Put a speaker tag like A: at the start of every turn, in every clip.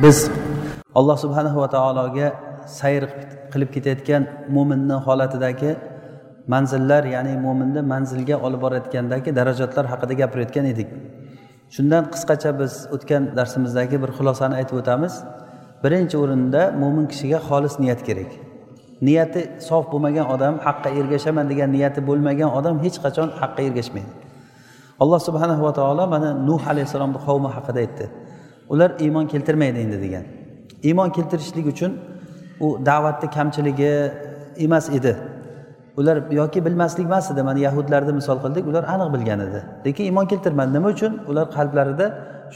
A: biz alloh subhanahu va taologa sayr qilib ketayotgan mo'minni holatidagi manzillar ya'ni mo'minni manzilga olib borayotgandagi darajatlar haqida gapirayotgan edik. Shundan qisqacha biz o'tgan darsimizdagi bir xulosani aytib o'tamiz. Birinchi o'rinda mo'min kishiga xolis niyat kerak. Niyati sof bo'lmagan odam haqqa ergashaman degan niyati bo'lmagan odam hech qachon haqqa ergashmaydi. Alloh subhanahu va taolo mana nuh alayhissalomni qavmi haqida aytdi. Ular iymon keltirmaydi endi degan. Iymon keltirishlik uchun u da'vatni kamchiligi emas edi. Ular yoki bilmaslik emas edi mana yahudlarni misol qildik ular aniq bilgan edi. Lekin iymon keltirmadi. Nima uchun? Ular qalblarida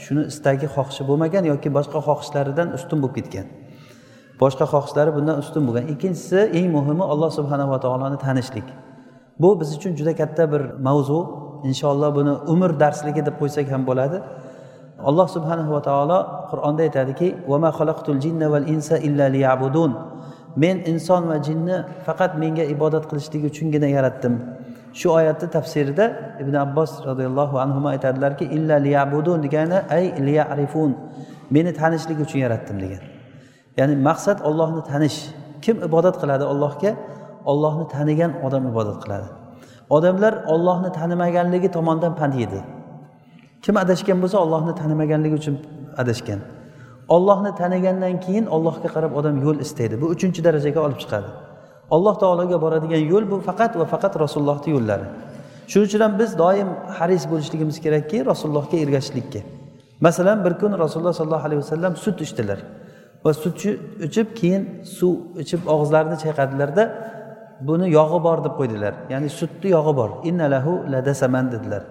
A: shuni istagi xohishi bo'lmagan yoki boshqa xohishlaridan ustun bo'lib ketgan. Boshqa xohishlari bundan ustun bo'lgan. Ikkinchisi eng muhimi alloh subhanava taoloni tanishlik. Bu biz uchun juda katta bir mavzu. Inshaalloh buni umr darsligi deb qo'ysak ham bo'ladi. Alloh subhanahu va taolo qur'onda aytadiki men inson va jinni faqat menga ibodat qilishligi uchungina yaratdim. Shu oyatni tafsirida ibn abbos roziyallohu anhu aytadilarki illa liyabudun degani ay liyarifun. Meni tanishlik uchun yaratdim degan. Ya'ni maqsad ollohni tanish. Kim ibodat qiladi ollohga ollohni tanigan odam ibodat qiladi. Odamlar ollohni tanimaganligi tomonidan pand yedi kim adashgan bo'lsa ollohni tanimaganligi uchun adashgan. Ollohni tanigandan keyin ollohga qarab odam yo'l istaydi. Bu uchinchi darajaga olib chiqadi. Alloh taologa boradigan yo'l bu faqat va faqat rasulullohni yo'llari. Shuning uchun ham biz doim haris bo'lishligimiz kerakki rasulullohga ergashishlikka. Masalan bir kun rasululloh sollallohu alayhi vasallam sut ichdilar. Va sut ichib keyin suv ichib og'izlarini chayqadilarda buni yog'i bor deb qo'ydilar. Ya'ni sutni yog'i bor. Innalahu ladasaman dedilar.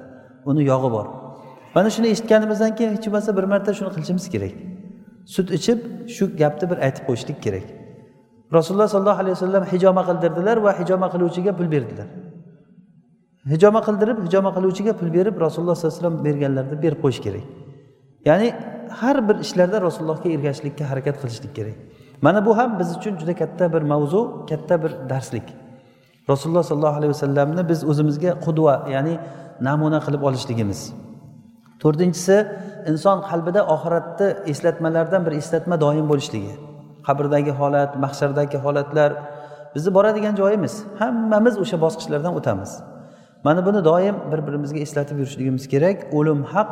A: Uni yog'i bor. Mana shuni eshitganimizdan keyin hech bo'lmasa bir marta shuni qilishimiz kerak. Sut ichib shu gapni bir aytib qo'yishlik kerak. Rasululloh sollallohu alayhi vasallam hijoma qildirdilar va hijoma qiluvchiga pul berdilar. Hijoma qildirib hijoma qiluvchiga pul berib rasululloh sollallohu alayhi vasallam berganlarni berib qo'yish kerak. Ya'ni har bir ishlarda rasulullohga ergashishlikka harakat qilishlik kerak. Mana bu ham biz uchun juda katta bir mavzu katta bir darslik. Rasululloh sollallohu alayhi vasallamni biz o'zimizga qudva ya'ni namuna qilib olishligimiz. To'rtinchisi inson qalbida oxiratni eslatmalardan bir eslatma doim bo'lishligi. Qabrdagi holat mahshardagi holatlar bizni boradigan joyimiz. Hammamiz o'sha bosqichlardan o'tamiz. Mana buni doim bir birimizga eslatib yurishligimiz kerak. O'lim haq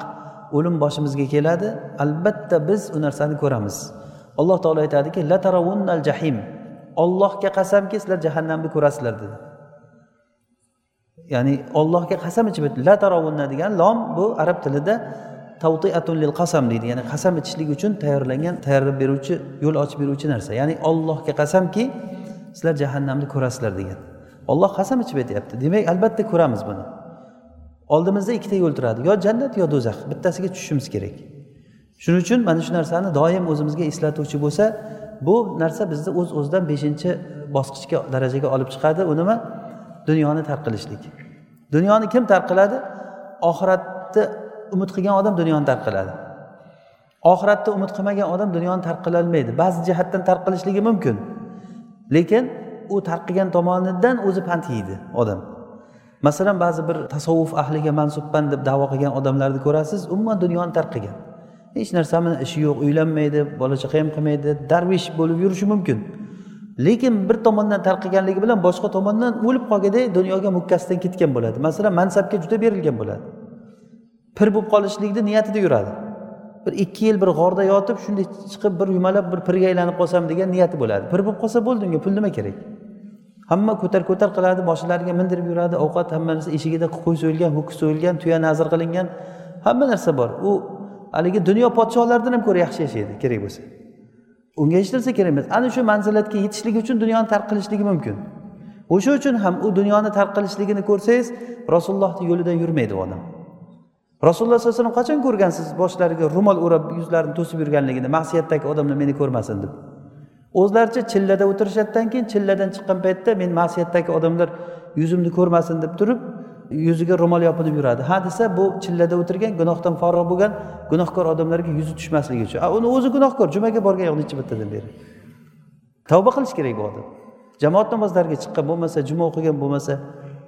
A: o'lim boshimizga keladi. Albatta biz u narsani ko'ramiz. Alloh taolo aytadiki jahim. Ollohga qasamki sizlar jahannamni ko'rasizlar dedi. Ya'ni ollohga qasam ichib la tarovunna degan lom bu arab tilida tavtiatun lil qasam deydi. Ya'ni qasam ichishlik uchun tayyorlangan tayyorlab beruvchi yo'l ochib beruvchi narsa. Ya'ni ollohga qasamki sizlar jahannamni ko'rasizlar degan. Olloh qasam ichib aytyapti. Demak albatta ko'ramiz buni. Oldimizda ikkita yo'l turadi. Yo jannat yo do'zax. Bittasiga tushishimiz kerak. Shuning uchun mana shu narsani doim o'zimizga eslatuvchi bo'lsa bu narsa bizni o'z o'zidan beshinchi bosqichga darajaga olib chiqadi. U nima? Dunyoni tark qilishlik. Dunyoni kim tark qiladi? Oxiratni umid qilgan odam dunyoni tark qiladi. Oxiratni umid qilmagan odam dunyoni tark qilolmaydi ba'zi jihatdan tark qilishligi mumkin. Lekin u tark qilgan tomonidan o'zi pand yeydi odam. Masalan ba'zi bir tasavvuf ahliga mansubman deb davo qilgan odamlarni ko'rasiz umuman dunyoni tark qilgan. Hech narsani ishi yo'q uylanmaydi bola chaqa ham qilmaydi darvish bo'lib yurishi mumkin. Lekin bir tomondan tarqaganligi bilan boshqa tomondan o'lib qolgandek dunyoga mukkasidan ketgan bo'ladi. Masalan mansabga juda berilgan bo'ladi. Pir bo'lib qolishlikni niyatida yuradi. Bir ikki yil bir g'orda yotib shunday chiqib bir yumalab bir pirga aylanib qolsam degan niyati bo'ladi. Pir bo'lib qolsa bo'ldi unga pul nima kerak? Hamma ko'tar ko'tar qiladi boshlariga mindirib yuradi ovqat hamma narsa eshigida qo'y so'yilgan ho'kiz so'yilgan tuya nazr qilingan hamma narsa bor. U haligi dunyo podsholaridan ham ko'ra yaxshi yashaydi kerak bo'lsa. Unga hech narsa kerak emas. Ana shu manzilatga yetishlik uchun dunyoni tark qilishligi mumkin. O'sha uchun ham u dunyoni tark qilishligini ko'rsangiz rasulullohni yo'lidan yurmaydi u odam. Rasululloh sallallohu alayhi vasallam qachon ko'rgansiz boshlariga ro'mol o'rab yuzlarini to'sib yurganligini? Ma'siyatdagi odamlar meni ko'rmasin deb. O'zlaricha chillada o'tirishadidan keyin chilladan chiqqan paytda men ma'siyatdagi odamlar yuzimni ko'rmasin deb turib yuziga ro'mol yopinib yuradi. Ha desa bu chillada o'tirgan gunohdan forig' bo'lgan gunohkor odamlarga yuzi tushmasligi uchun. A uni o'zi gunohkor jumaga borgan yo'q necha bittadan beri tavba qilish kerak bu odam. Jamoat namozlariga chiqqan bo'lmasa juma o'qigan bo'lmasa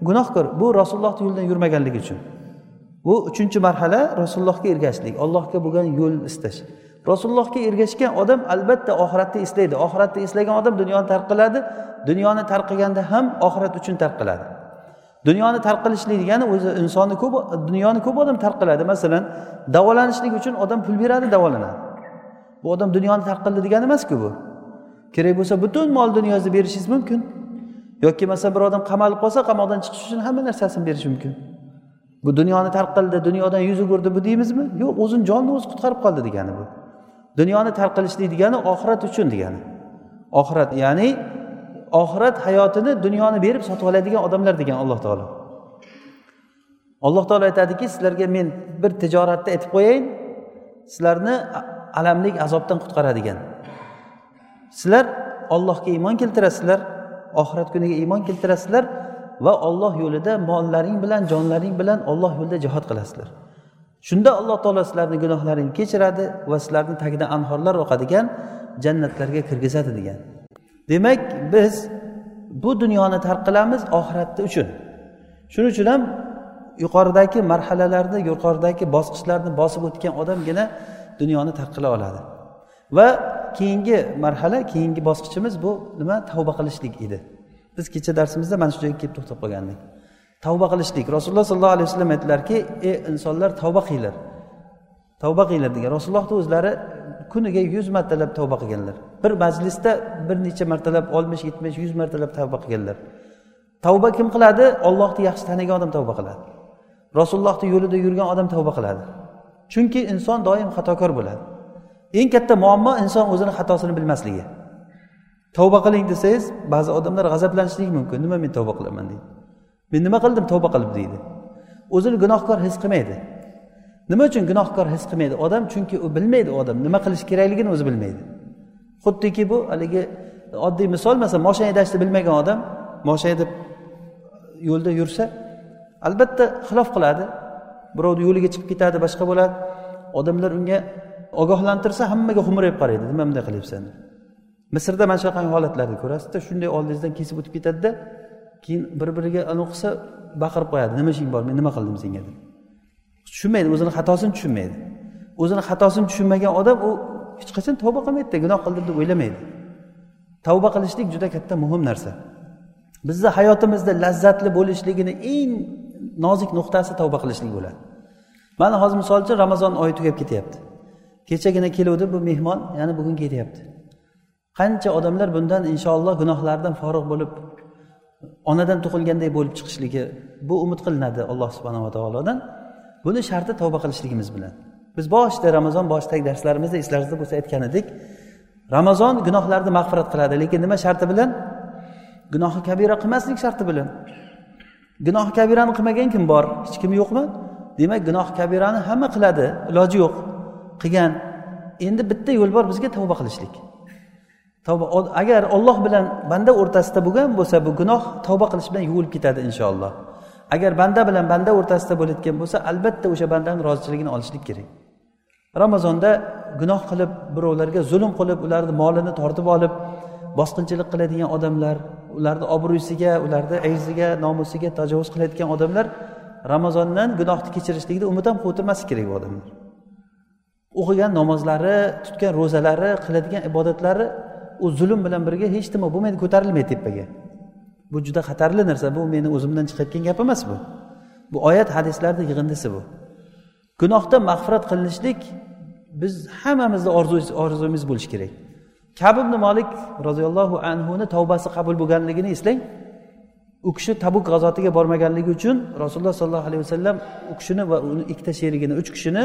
A: gunohkor bu rasulullohni yo'lidan yurmaganligi uchun. Bu uchinchi marhala rasulullohga ergashishlik allohga bo'lgan yo'l istash. Rasulullohga ergashgan odam albatta oxiratni eslaydi. Oxiratni eslagan odam dunyoni tark qiladi dunyoni tark qilganda ham oxirat uchun tark qiladi. Dunyoni tarqilishlik degani o'zi insonni ko'p dunyoni ko'p odam tarqiladi masalan davolanishlik uchun odam pul beradi davolanadi. Bu odam dunyoni tarqildi degani emasku bu. Kerak bo'lsa butun mol dunyosini berishingiz mumkin. Yoki masalan bir odam qamalib qolsa qamoqdan chiqish uchun hamma narsasini berishi mumkin. Bu dunyoni tarqildi dunyodan yuz o'girdi bu deymizmi? Yo'q o'zini jonini o'zi qutqarib qoldi degani bu. Dunyoni tarqilishlik degani oxirat uchun degani. Oxirat ya'ni oxirat hayotini dunyoni berib sotib oladigan odamlar degan alloh taolo. Alloh taolo aytadiki sizlarga men bir tijoratni aytib qo'yayin sizlarni alamlik azobdan qutqaradigan. Sizlar ollohga iymon keltirasizlar oxirat kuniga iymon keltirasizlar va olloh yo'lida mollaring bilan jonlaring bilan olloh yo'lida jihod qilasizlar. Shunda alloh taolo sizlarni gunohlaringni kechiradi va sizlarni tagidan anhorlar oqadigan jannatlarga kirgizadi degan. Demak biz bu dunyoni tark qilamiz oxiratni uchun. Shuning uchun ham yuqoridagi marhalalarni yuqoridagi bosqichlarni bosib o'tgan odamgina dunyoni tark qila oladi. Va keyingi marhala keyingi bosqichimiz bu nima? Tavba qilishlik edi. Biz kecha darsimizda mana shu joyga kelib to'xtab qolgandik. Tavba qilishlik. Rasululloh sollallohu alayhi vasallam aytdilarki ey insonlar tavba qilinglar. Tavba qilinglar degan. Rasulullohni o'zlari kuniga yuz martalab tavba qilganlar. Bir majlisda bir necha martalab oltmish yetmish yuz martalab tavba qilganlar. Tavba kim qiladi? Ollohni yaxshi tanigan odam tavba qiladi. Rasulullohni yo'lida yurgan odam tavba qiladi. Chunki inson doim xatokor bo'ladi. Eng katta muammo inson o'zini xatosini bilmasligi. Tavba qiling desangiz ba'zi odamlar g'azablanishligi mumkin. Nima men tavba qilaman deydi. Men nima qildim? Tavba qilib deydi. O'zini gunohkor his qilmaydi. Nima uchun gunohkor his qilmaydi odam? Chunki u bilmaydi odam. Nima qilish kerakligini o'zi bilmaydi. Xuddiki bu haligi oddiy misol masalan moshina haydashni bilmagan odam moshina haydab yo'lda yursa albatta xilof qiladi. Birovni yo'liga chiqib ketadi boshqa bo'ladi. Odamlar unga ogohlantirsa hammaga xumrayib qaraydi. Nima bunday qilyapsan? Misrda mana shunaqa holatlarni ko'rasizda shunday oldingizdan kesib o'tib ketadida keyin bir biriga anavi qilsa baqirib qo'yadi. Nima ishing bor? Men nima qildim senga deb. Tushunmaydi o'zini xatosini tushunmaydi. O'zini xatosini tushunmagan odam u hech qachon tavba qilmaydida gunoh qildim deb o'ylamaydi. Tavba qilishlik juda katta muhim narsa. Bizni hayotimizda lazzatli bo'lishligini eng nozik nuqtasi tavba qilishlik bo'ladi. Mana hozir misol uchun ramazon oyi tugab ketyapti. Kechagina keluvdi bu mehmon yana bugun ketyapti. Qancha odamlar bundan inshaalloh gunohlardan forig' bo'lib onadan tug'ilganday bo'lib chiqishligi bu umid qilinadi alloh subhanava taolodan. Buni sharti tavba qilishligimiz bilan. Biz boshida ramazon boshidagi darslarimizda eslaringizda bo'lsa aytgan edik ramazon gunohlarni mag'firat qiladi lekin nima sharti bilan? Gunohi kabira qilmaslik sharti bilan. Gunohi kabirani qilmagan kim bor? Hech kim yo'qmi? Demak gunoh kabirani hamma qiladi iloji yo'q. Qilgan endi bitta yo'l bor bizga tavba qilishlik. Tavba agar olloh bilan banda o'rtasida bo'lgan bo'lsa bu gunoh tavba qilish bilan yuvilib ketadi inshaalloh. Agar banda bilan banda o'rtasida bo'layotgan bo'lsa albatta o'sha bandani rozichiligini olishlik kerak. Ramazonda gunoh qilib birovlarga zulm qilib ularni molini tortib olib bosqinchilik qiladigan odamlar ularni obro'siga ularni ayziga nomusiga tajovuz qilayotgan odamlar ramazondan gunohni kechirishlikni umid ham qilib o'tirmaslik kerak bu odamlar. O'qigan namozlari tutgan ro'zalari qiladigan ibodatlari u zulm bilan birga hech nima bo'lmaydi ko'tarilmaydi tepaga. Bu juda xatarli narsa. Bu meni o'zimdan chiqayotgan gap emas bu. Bu oyat hadislarni yig'indisi bu. Gunohdan mag'firat qilinishlik biz hammamizni orzuyimiz bo'lishi kerak. Kab ibn molik roziyallohu anhuni tavbasi qabul bo'lganligini eslang u kishi tabuk g'azotiga bormaganligi uchun rasululloh sollallohu alayhi vasallam u kishini va uni ikkita sherigini uch kishini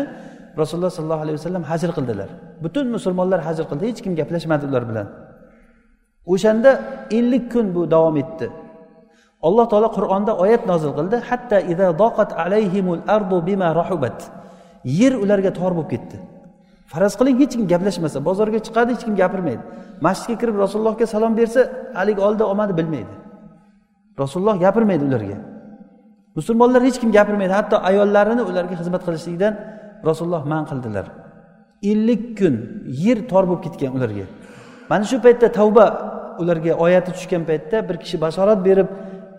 A: rasululloh sollallohu alayhi vasallam hajr qildilar. Butun musulmonlar hajr qildi hech kim gaplashmadi ular bilan. O'shanda ellik kun bu davom etdi. Alloh taolo qur'onda oyat nozil qildi. Hatta alayhimul ardu bima rahubat. Yer ularga tor bo'lib ketdi. Faraz qiling hech kim gaplashmasa bozorga chiqadi hech kim gapirmaydi. Masjidga kirib rasulullohga salom bersa haligi oldi omadi bilmaydi. Rasululloh gapirmaydi ularga. Musulmonlar hech kim gapirmaydi hatto ayollarini ularga xizmat qilishlikdan rasululloh man qildilar. Ellik kun yer tor bo'lib ketgan ularga. Mana shu paytda tavba ularga oyati tushgan paytda bir kishi bashorat berib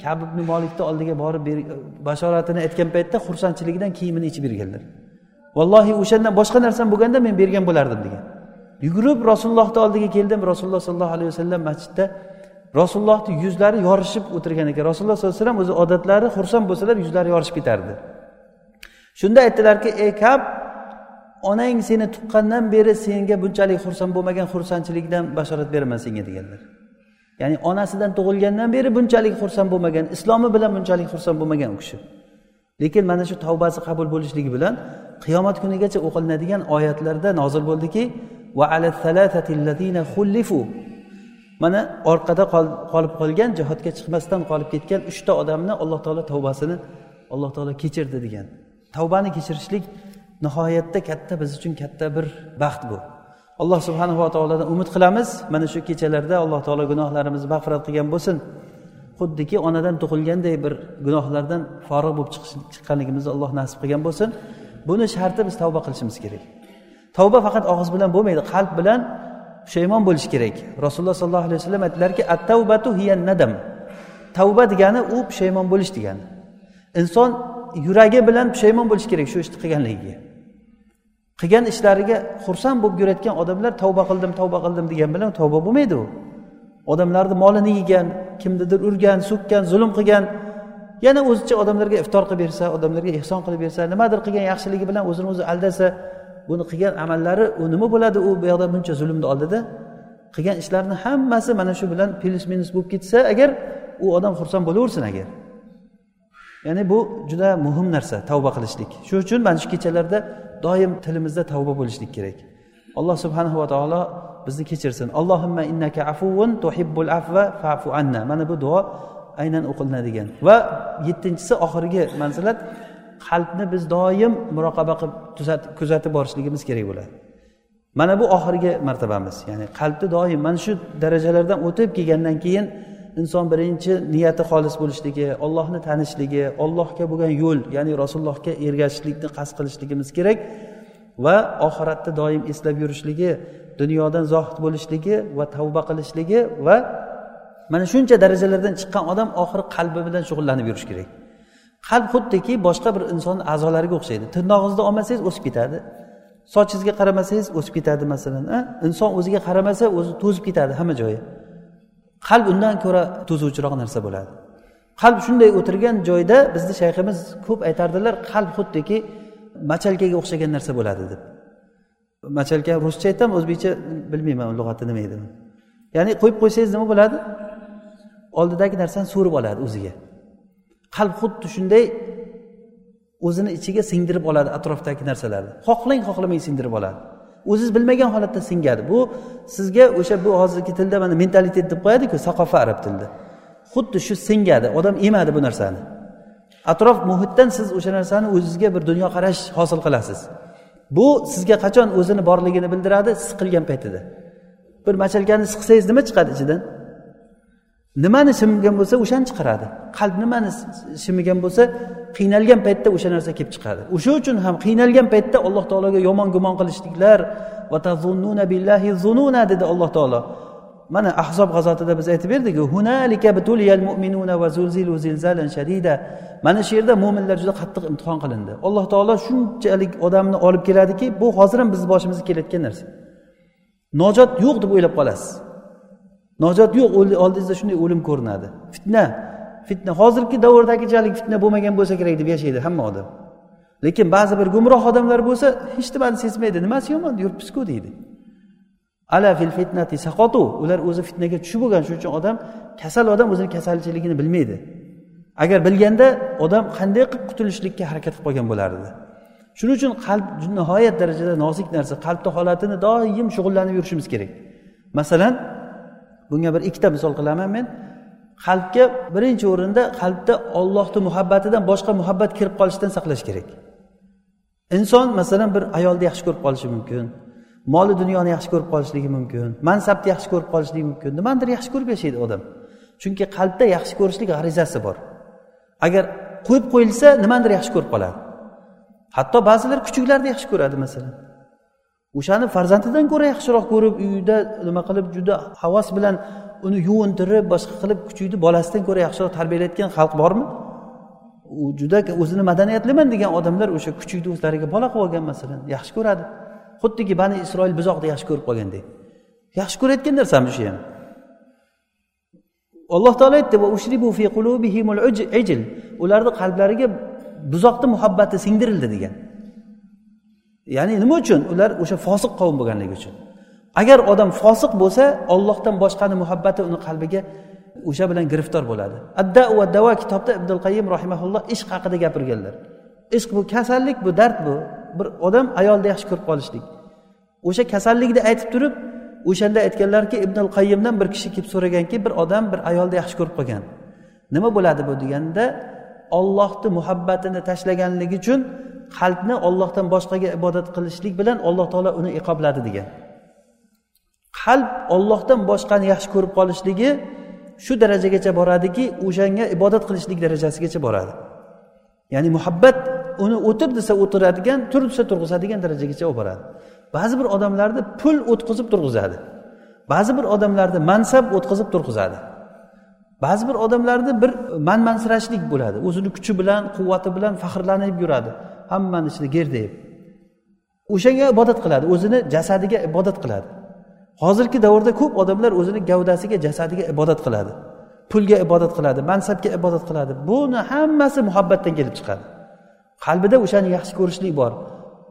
A: kab ibn molikni oldiga borib bashoratini aytgan paytda xursandchiligidan kiyimini yechib berganlar. Vallohi o'shandan boshqa narsam bo'lganda men bergan bo'lardim degan. Yugurib rasulullohni oldiga keldim. Rasululloh sollallohu alayhi vasallam masjidda rasulullohni yuzlari yorishib o'tirgan ekan. Rasululloh sollallohu alayhi vasallam o'zi odatlari xursand bo'lsalar yuzlari yorishib ketardi. Shunda aytdilarki ey kab onang seni tuqqandan beri senga bunchalik xursand bo'lmagan xursandchilikdan bashorat beraman senga deganlar. Ya'ni onasidan tug'ilgandan beri bunchalik xursand bo'lmagan islomi bilan bunchalik xursand bo'lmagan u kishi. Lekin mana shu tavbasi qabul bo'lishligi bilan qiyomat kunigacha o'qilinadigan oyatlarda nozil bo'ldiki mana orqada qolib qolgan jihodga chiqmasdan qolib ketgan uchta odamni alloh taolo tavbasini alloh taolo kechirdi degan. Tavbani kechirishlik nihoyatda katta biz uchun katta bir baxt bu. Alloh subhanava taolodan umid qilamiz. Mana shu kechalarda alloh taolo gunohlarimizni mag'firat qilgan bo'lsin. Xuddiki onadan tug'ilganday bir gunohlardan forig' bo'lib chiqqanligimizni alloh nasib qilgan bo'lsin. Buni sharti biz tavba qilishimiz kerak. Tavba faqat og'iz bilan bo'lmaydi qalb bilan pushaymon bo'lish kerak. Rasululloh sollallohu alayhi vasallam aytdilarki at tavbatu hiya nadam tavba degani u pushaymon bo'lish degani. Inson yuragi bilan pushaymon bo'lishi kerak shu ishni qilganligiga. Qilgan ishlariga xursand bo'lib yurayotgan odamlar tavba qildim tavba qildim degan bilan tavba bo'lmaydi u. Odamlarni molini yegan kimnidir urgan so'kkan zulm qilgan yana o'zicha odamlarga iftor qilib bersa odamlarga ehson qilib bersa nimadir qilgan yaxshiligi bilan o'zini o'zi aldasa buni qilgan amallari u nima bo'ladi u bu yoqda buncha zulmni oldida? Qilgan ishlarini hammasi mana shu bilan plyus minus bo'lib ketsa agar u odam xursand bo'laversin agar. Ya'ni bu juda muhim narsa tavba qilishlik. Shuning uchun mana shu kechalarda doim tilimizda tavba bo'lishlik kerak. Alloh subhanahu va taolo bizni kechirsin. Allohimma innaka afuvun tuhibbul afva fa'fu anna. Mana bu duo aynan o'qilinadigan. Va yettinchisi oxirgi manzilat qalbni biz doim muroqaba qilib kuzatib borishligimiz kerak bo'ladi. Mana bu oxirgi martabamiz. Ya'ni qalbni doim mana shu darajalardan o'tib kelgandan keyin inson birinchi niyati xolis bo'lishligi ollohni tanishligi ollohga bo'lgan yo'l ya'ni rasulullohga ergashishlikni qasd qilishligimiz kerak va oxiratni doim eslab yurishligi dunyodan zohid bo'lishligi va tavba qilishligi va mana shuncha darajalardan chiqqan odam oxiri qalbi bilan shug'ullanib yurishi kerak. Qalb xuddiki boshqa bir insonni a'zolariga o'xshaydi. Tirnog'ingizni olmasangiz o'sib ketadi. Sochingizga qaramasangiz o'sib ketadi masalan inson o'ziga qaramasa o'zi to'zib ketadi hamma joyi. Qalb undan ko'ra to'zuvchiroq narsa bo'ladi. Qalb shunday o'tirgan joyda bizni shayximiz ko'p aytardilar qalb xuddiki machalkaga o'xshagan narsa bo'ladi deb. Machalka ruscha aytami o'zbekcha bilmayman lug'ati nima edi ya'ni qo'yib qo'ysangiz nima bo'ladi? Oldidagi narsani so'rib oladi o'ziga. Qalb xuddi shunday o'zini ichiga singdirib oladi atrofdagi narsalarni. Xohlang xohlamang singdirib oladi. O'ziz bilmagan holatda singadi. Bu sizga o'sha bu hozirgi tilda mana mentalitet deb qo'yadiku saqofa arab tilida. Xuddi shu singadi odam emadi bu narsani. Atrof muhitdan siz o'sha narsani o'zizga bir dunyoqarash hosil qilasiz. Bu sizga qachon o'zini borligini bildiradi siqilgan paytida. Bir machalkani siqsangiz nima chiqadi ichidan? Nimani shimigan bo'lsa o'shani chiqaradi. Qalb nimani shimigan bo'lsa qiynalgan paytda o'sha narsa kelib chiqadi. O'sha uchun ham qiynalgan paytda alloh taologa yomon gumon qilishliklar dedi alloh taolo. Mana ahzob g'azotida biz aytib berdik mana shu yerda mo'minlar juda qattiq imtihon qilindi. Alloh taolo shunchalik odamni olib keladiki bu hozir ham bizni boshimizga kelayotgan narsa. Nojot yo'q deb o'ylab qolasiz. Nojot yo'q oldingizda shunday o'lim ko'rinadi. Fitna fitna. Hozirgi davrdagichalik fitna bo'lmagan bo'lsa kerak deb yashaydi hamma odam. Lekin ba'zi bir gumroh odamlar bo'lsa hech nimani sezmaydi. Nimasi yomon? Yuribmizku deydi. Ala fil fitnati saqotu ular o'zi fitnaga tushib bo'lgan shuning uchun odam kasal odam o'zini kasalchiligini bilmaydi. Agar bilganda odam qanday qilib qutulishlikka harakat qilib qolgan bo'lardi shuning uchun qalb nihoyat darajada nozik narsa. Qalbni holatini doim shug'ullanib yurishimiz kerak. Masalan bunga bir ikkita misol qilaman men. Qalbga birinchi o'rinda qalbda ollohni muhabbatidan boshqa muhabbat kirib qolishidan saqlash kerak. Inson masalan bir ayolni yaxshi ko'rib qolishi mumkin moli dunyoni yaxshi ko'rib qolishligi mumkin mansabni yaxshi ko'rib qolishligi mumkin nimanidir yaxshi ko'rib yashaydi odam. Chunki qalbda yaxshi ko'rishlik g'arizasi bor. Agar qo'yib qo'yilsa nimanidir yaxshi ko'rib qoladi. Hatto ba'zilar kuchuklarni yaxshi ko'radi masalan. O'shani farzandidan ko'ra yaxshiroq ko'rib uyida nima qilib juda havas bilan uni yuvintirib boshqa qilib kuchukni bolasidan ko'ra yaxshiroq tarbiyalayotgan xalq bormi? U juda o'zini madaniyatliman degan odamlar o'sha kuchukni o'zlariga bola qilib olgan masalan yaxshi ko'radi. Xuddiki bani isroil buzoqni yaxshi ko'rib qolgandek yaxshi ko'rayotgan narsami shu ham? Alloh taolo aytdi ularni qalblariga buzoqni muhabbati singdirildi degan. Ya'ni nima uchun? Ular o'sha fosiq qavm bo'lganligi uchun. Agar odam fosiq bo'lsa ollohdan boshqani muhabbati uni qalbiga o'sha bilan giriftor bo'ladi. Adda va davo kitobda ibnul qayim rahimaulloh ishq haqida gapirganlar. Ishq bu kasallik bu dard bu. Bir odam ayolni yaxshi ko'rib qolishlik. O'sha kasallikni aytib turib o'shanda aytganlarki ibnul qayimdan bir kishi kelib so'raganki bir odam bir ayolni yaxshi ko'rib qolgan. Nima bo'ladi bu deganda ollohni muhabbatini tashlaganligi uchun qalbni ollohdan boshqaga ibodat qilishlik bilan alloh taolo uni iqobladi degan. Qalb ollohdan boshqani yaxshi ko'rib qolishligi shu darajagacha boradiki o'shanga ibodat qilishlik darajasigacha boradi. Ya'ni muhabbat uni o'tir desa o'tiradigan tur desa turg'izadigan darajagacha olib boradi. Ba'zi bir odamlarni pul o'tqizib turg'izadi. Ba'zi bir odamlarni mansab o'tqizib turg'izadi. Ba'zi bir odamlarni bir manmansirashlik bo'ladi. O'zini kuchi bilan quvvati bilan faxrlanib yuradi. Hammani ichida gerdayib o'shanga ibodat qiladi o'zini jasadiga ibodat qiladi. Hozirgi davrda ko'p odamlar o'zini gavdasiga jasadiga ibodat qiladi. Pulga ibodat qiladi mansabga ibodat qiladi. Buni hammasi muhabbatdan kelib chiqadi. Qalbida o'shani yaxshi ko'rishlik bor.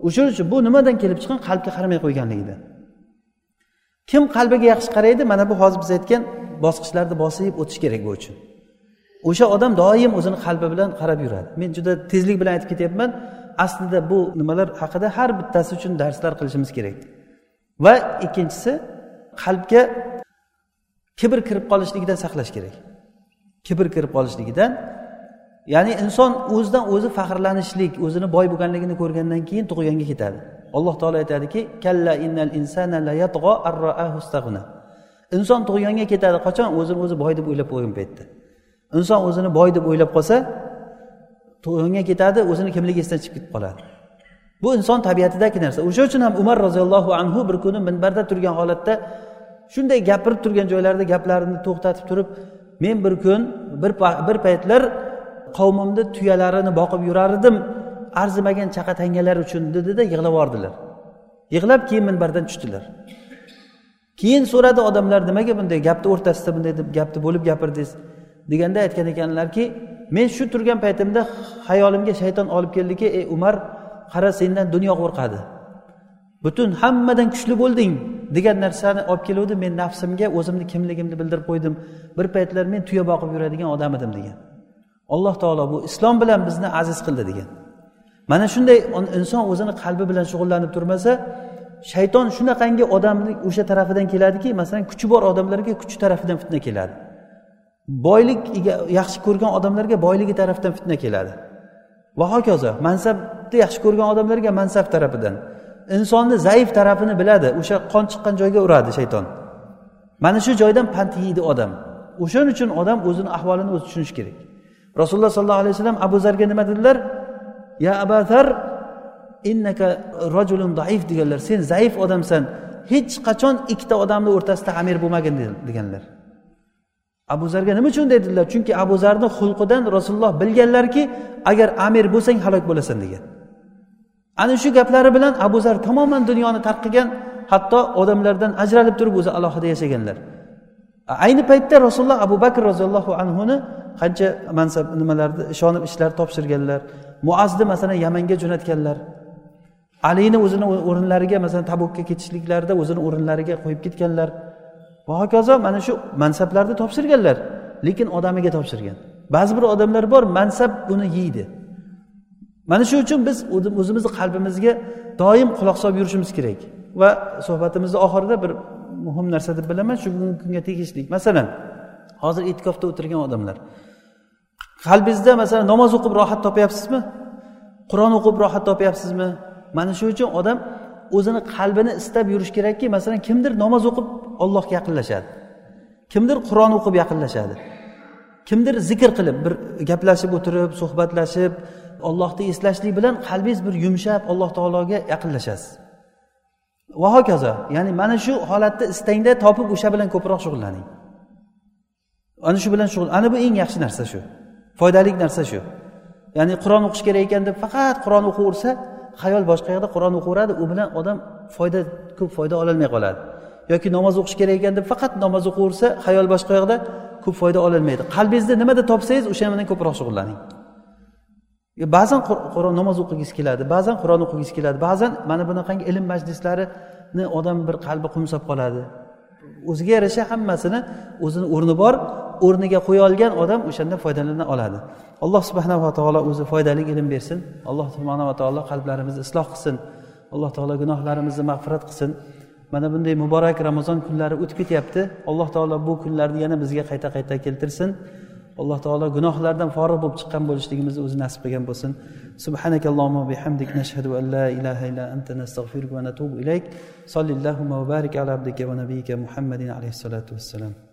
A: O'shaning uchun bu nimadan kelib chiqqan? Qalbga qaramay qo'yganligidan kim qalbiga yaxshi qaraydi? Mana bu hozir biz aytgan bosqichlarni bosib o'tish kerak bu uchun. O'sha odam doim o'zini qalbi bilan qarab yuradi. Men juda tezlik bilan aytib ketyapman. Aslida bu nimalar haqida har bittasi uchun darslar qilishimiz kerak. Va ikkinchisi qalbga kibr kirib qolishligidan saqlash kerak. Kibr kirib qolishligidan ya'ni inson o'zidan o'zi faxrlanishlik o'zini boy bo'lganligini ko'rgandan keyin tug'yonga ketadi. Alloh taolo aytadiki kalla innal insana la inson tug'yonga ketadi qachon? O'zini o'zi boy deb o'ylab qo'ygan paytda. Inson o'zini boy deb o'ylab qolsa tug'yonga ketadi o'zini kimligi esdan chiqib ketib qoladi. Bu inson tabiatidagi narsa. O'sha uchun ham umar roziyallohu anhu bir kuni minbarda turgan holatda shunday gapirib turgan joylarida gaplarini to'xtatib turib men bir kun bir bir paytlar qavmimni tuyalarini boqib yurar edim arzimagan chaqa tangalar uchun dedida yig'lab yubordilar. Yig'lab keyin minbardan tushdilar. Keyin so'radi odamlar nimaga bunday gapni o'rtasida bunday deb gapni bo'lib gapirdingiz deganda aytgan ekanlarki men shu turgan paytimda hayolimga shayton olib keldiki ey umar qara sendan dunyo qo'rqadi. Butun hammadan kuchli bo'lding degan narsani olib keluvdi. Men nafsimga o'zimni kimligimni bildirib qo'ydim. Bir paytlar men tuya boqib yuradigan odam edim degan. Alloh taolo bu islom bilan bizni aziz qildi degan. Mana shunday inson o'zini qalbi bilan shug'ullanib turmasa shayton shunaqangi odamni o'sha tarafidan keladiki masalan kuchi bor odamlarga kuchi tarafidan fitna keladi. Boylik yaxshi ko'rgan odamlarga boyligi tarafdan fitna keladi. Va hokazo mansabni yaxshi ko'rgan odamlarga mansab tarafidan. Insonni zaif tarafini biladi o'sha qon chiqqan joyga uradi shayton. Mana shu joydan pand yeydi odam. O'shaning uchun odam o'zini ahvolini o'zi tushunishi kerak. Rasululloh sollallohu alayhi vasallam abu zarga nima dedilar? Ya abazar innaka rajulun zaif deganlar. Sen zaif odamsan. Hech qachon ikkita odamni o'rtasida amir bo'lmagin deganlar. Abu zarga nima uchun dedilar? Chunki abu zarni xulqidan rasululloh bilganlarki agar amir bo'lsang halok bo'lasan degan. Ana shu gaplari bilan abu zar tamoman dunyoni tark qilgan hatto odamlardan ajralib turib o'zi alohida yashaganlar. Ayni paytda rasululloh abu bakr roziyallohu anhuni qancha mansab nimalarni ishonib ishlar topshirganlar muazni masalan yamanga jo'natganlar. Alini o'zini o'rinlariga masalan tabukka ketishliklarida o'zini o'rinlariga qo'yib ketganlar. Va hokazo mana shu mansablarni topshirganlar lekin odamiga topshirgan. Ba'zi bir odamlar bor mansab uni yeydi. Mana shu uchun biz o'zimizni qalbimizga doim quloq solib yurishimiz kerak va suhbatimizni oxirida bir muhim narsa deb bilaman shu bugungi kunga tegishli masalan hozir e'tikofda o'tirgan odamlar. Qalbingizda masalan namoz o'qib rohat topyapsizmi? Qur'on o'qib rohat topyapsizmi? Mana shu uchun odam o'zini qalbini istab yurish kerakki masalan kimdir namoz o'qib ollohga yaqinlashadi. Kimdir qur'on o'qib yaqinlashadi. Kimdir zikr qilib bir gaplashib o'tirib suhbatlashib ollohni eslashlik bilan qalbingiz bir yumshab alloh taologa yaqinlashasiz. Va hokazo ya'ni mana shu holatni istangda topib o'sha bilan ko'proq shug'ullaning. Ana shu bilan shug'ul ana bu eng yaxshi narsa shu. Foydali narsa shu. Ya'ni qur'on o'qish kerak ekan deb faqat qur'on o'qiyversa xayol boshqa yoqda qur'on o'qiveradi u bilan odam foyda ko'p foyda ololmay qoladi. Yoki namoz o'qish kerak ekan deb faqat namoz o'qiversa xayol boshqa yoqda ko'p foyda ololmaydi. Qalbingizda nimada topsangiz o'sha bilan ko'proq shug'ullaning. Ba'zan qur'on namoz o'qigingiz keladi ba'zan qur'on o'qigingiz keladi ba'zan mana bunaqangi ilm majlislarini odam bir qalbi qumsab qoladi. O'ziga yarasha hammasini o'zini o'rni bor o'rniga qo'ya olgan odam o'shanda foydalana oladi alloh subhanava taolo o'zi foydali ilm bersin alloh subhanava taolo qalblarimizni isloh qilsin alloh taolo gunohlarimizni mag'firat qilsin mana bunday muborak ramazon kunlari o'tib ketyapti alloh taolo bu kunlarni yana bizga qayta qayta keltirsin alloh taolo gunohlardan forig' bo'lib chiqqan bo'lishligimizni o'zi nasib qilgan bo'lsin سبحانك اللهم وبحمدك نشهد أن لا إله إلا أنت نستغفرك ونتوب إليك صل اللهم وبارك على عبدك ونبيك محمد عليه الصلاة والسلام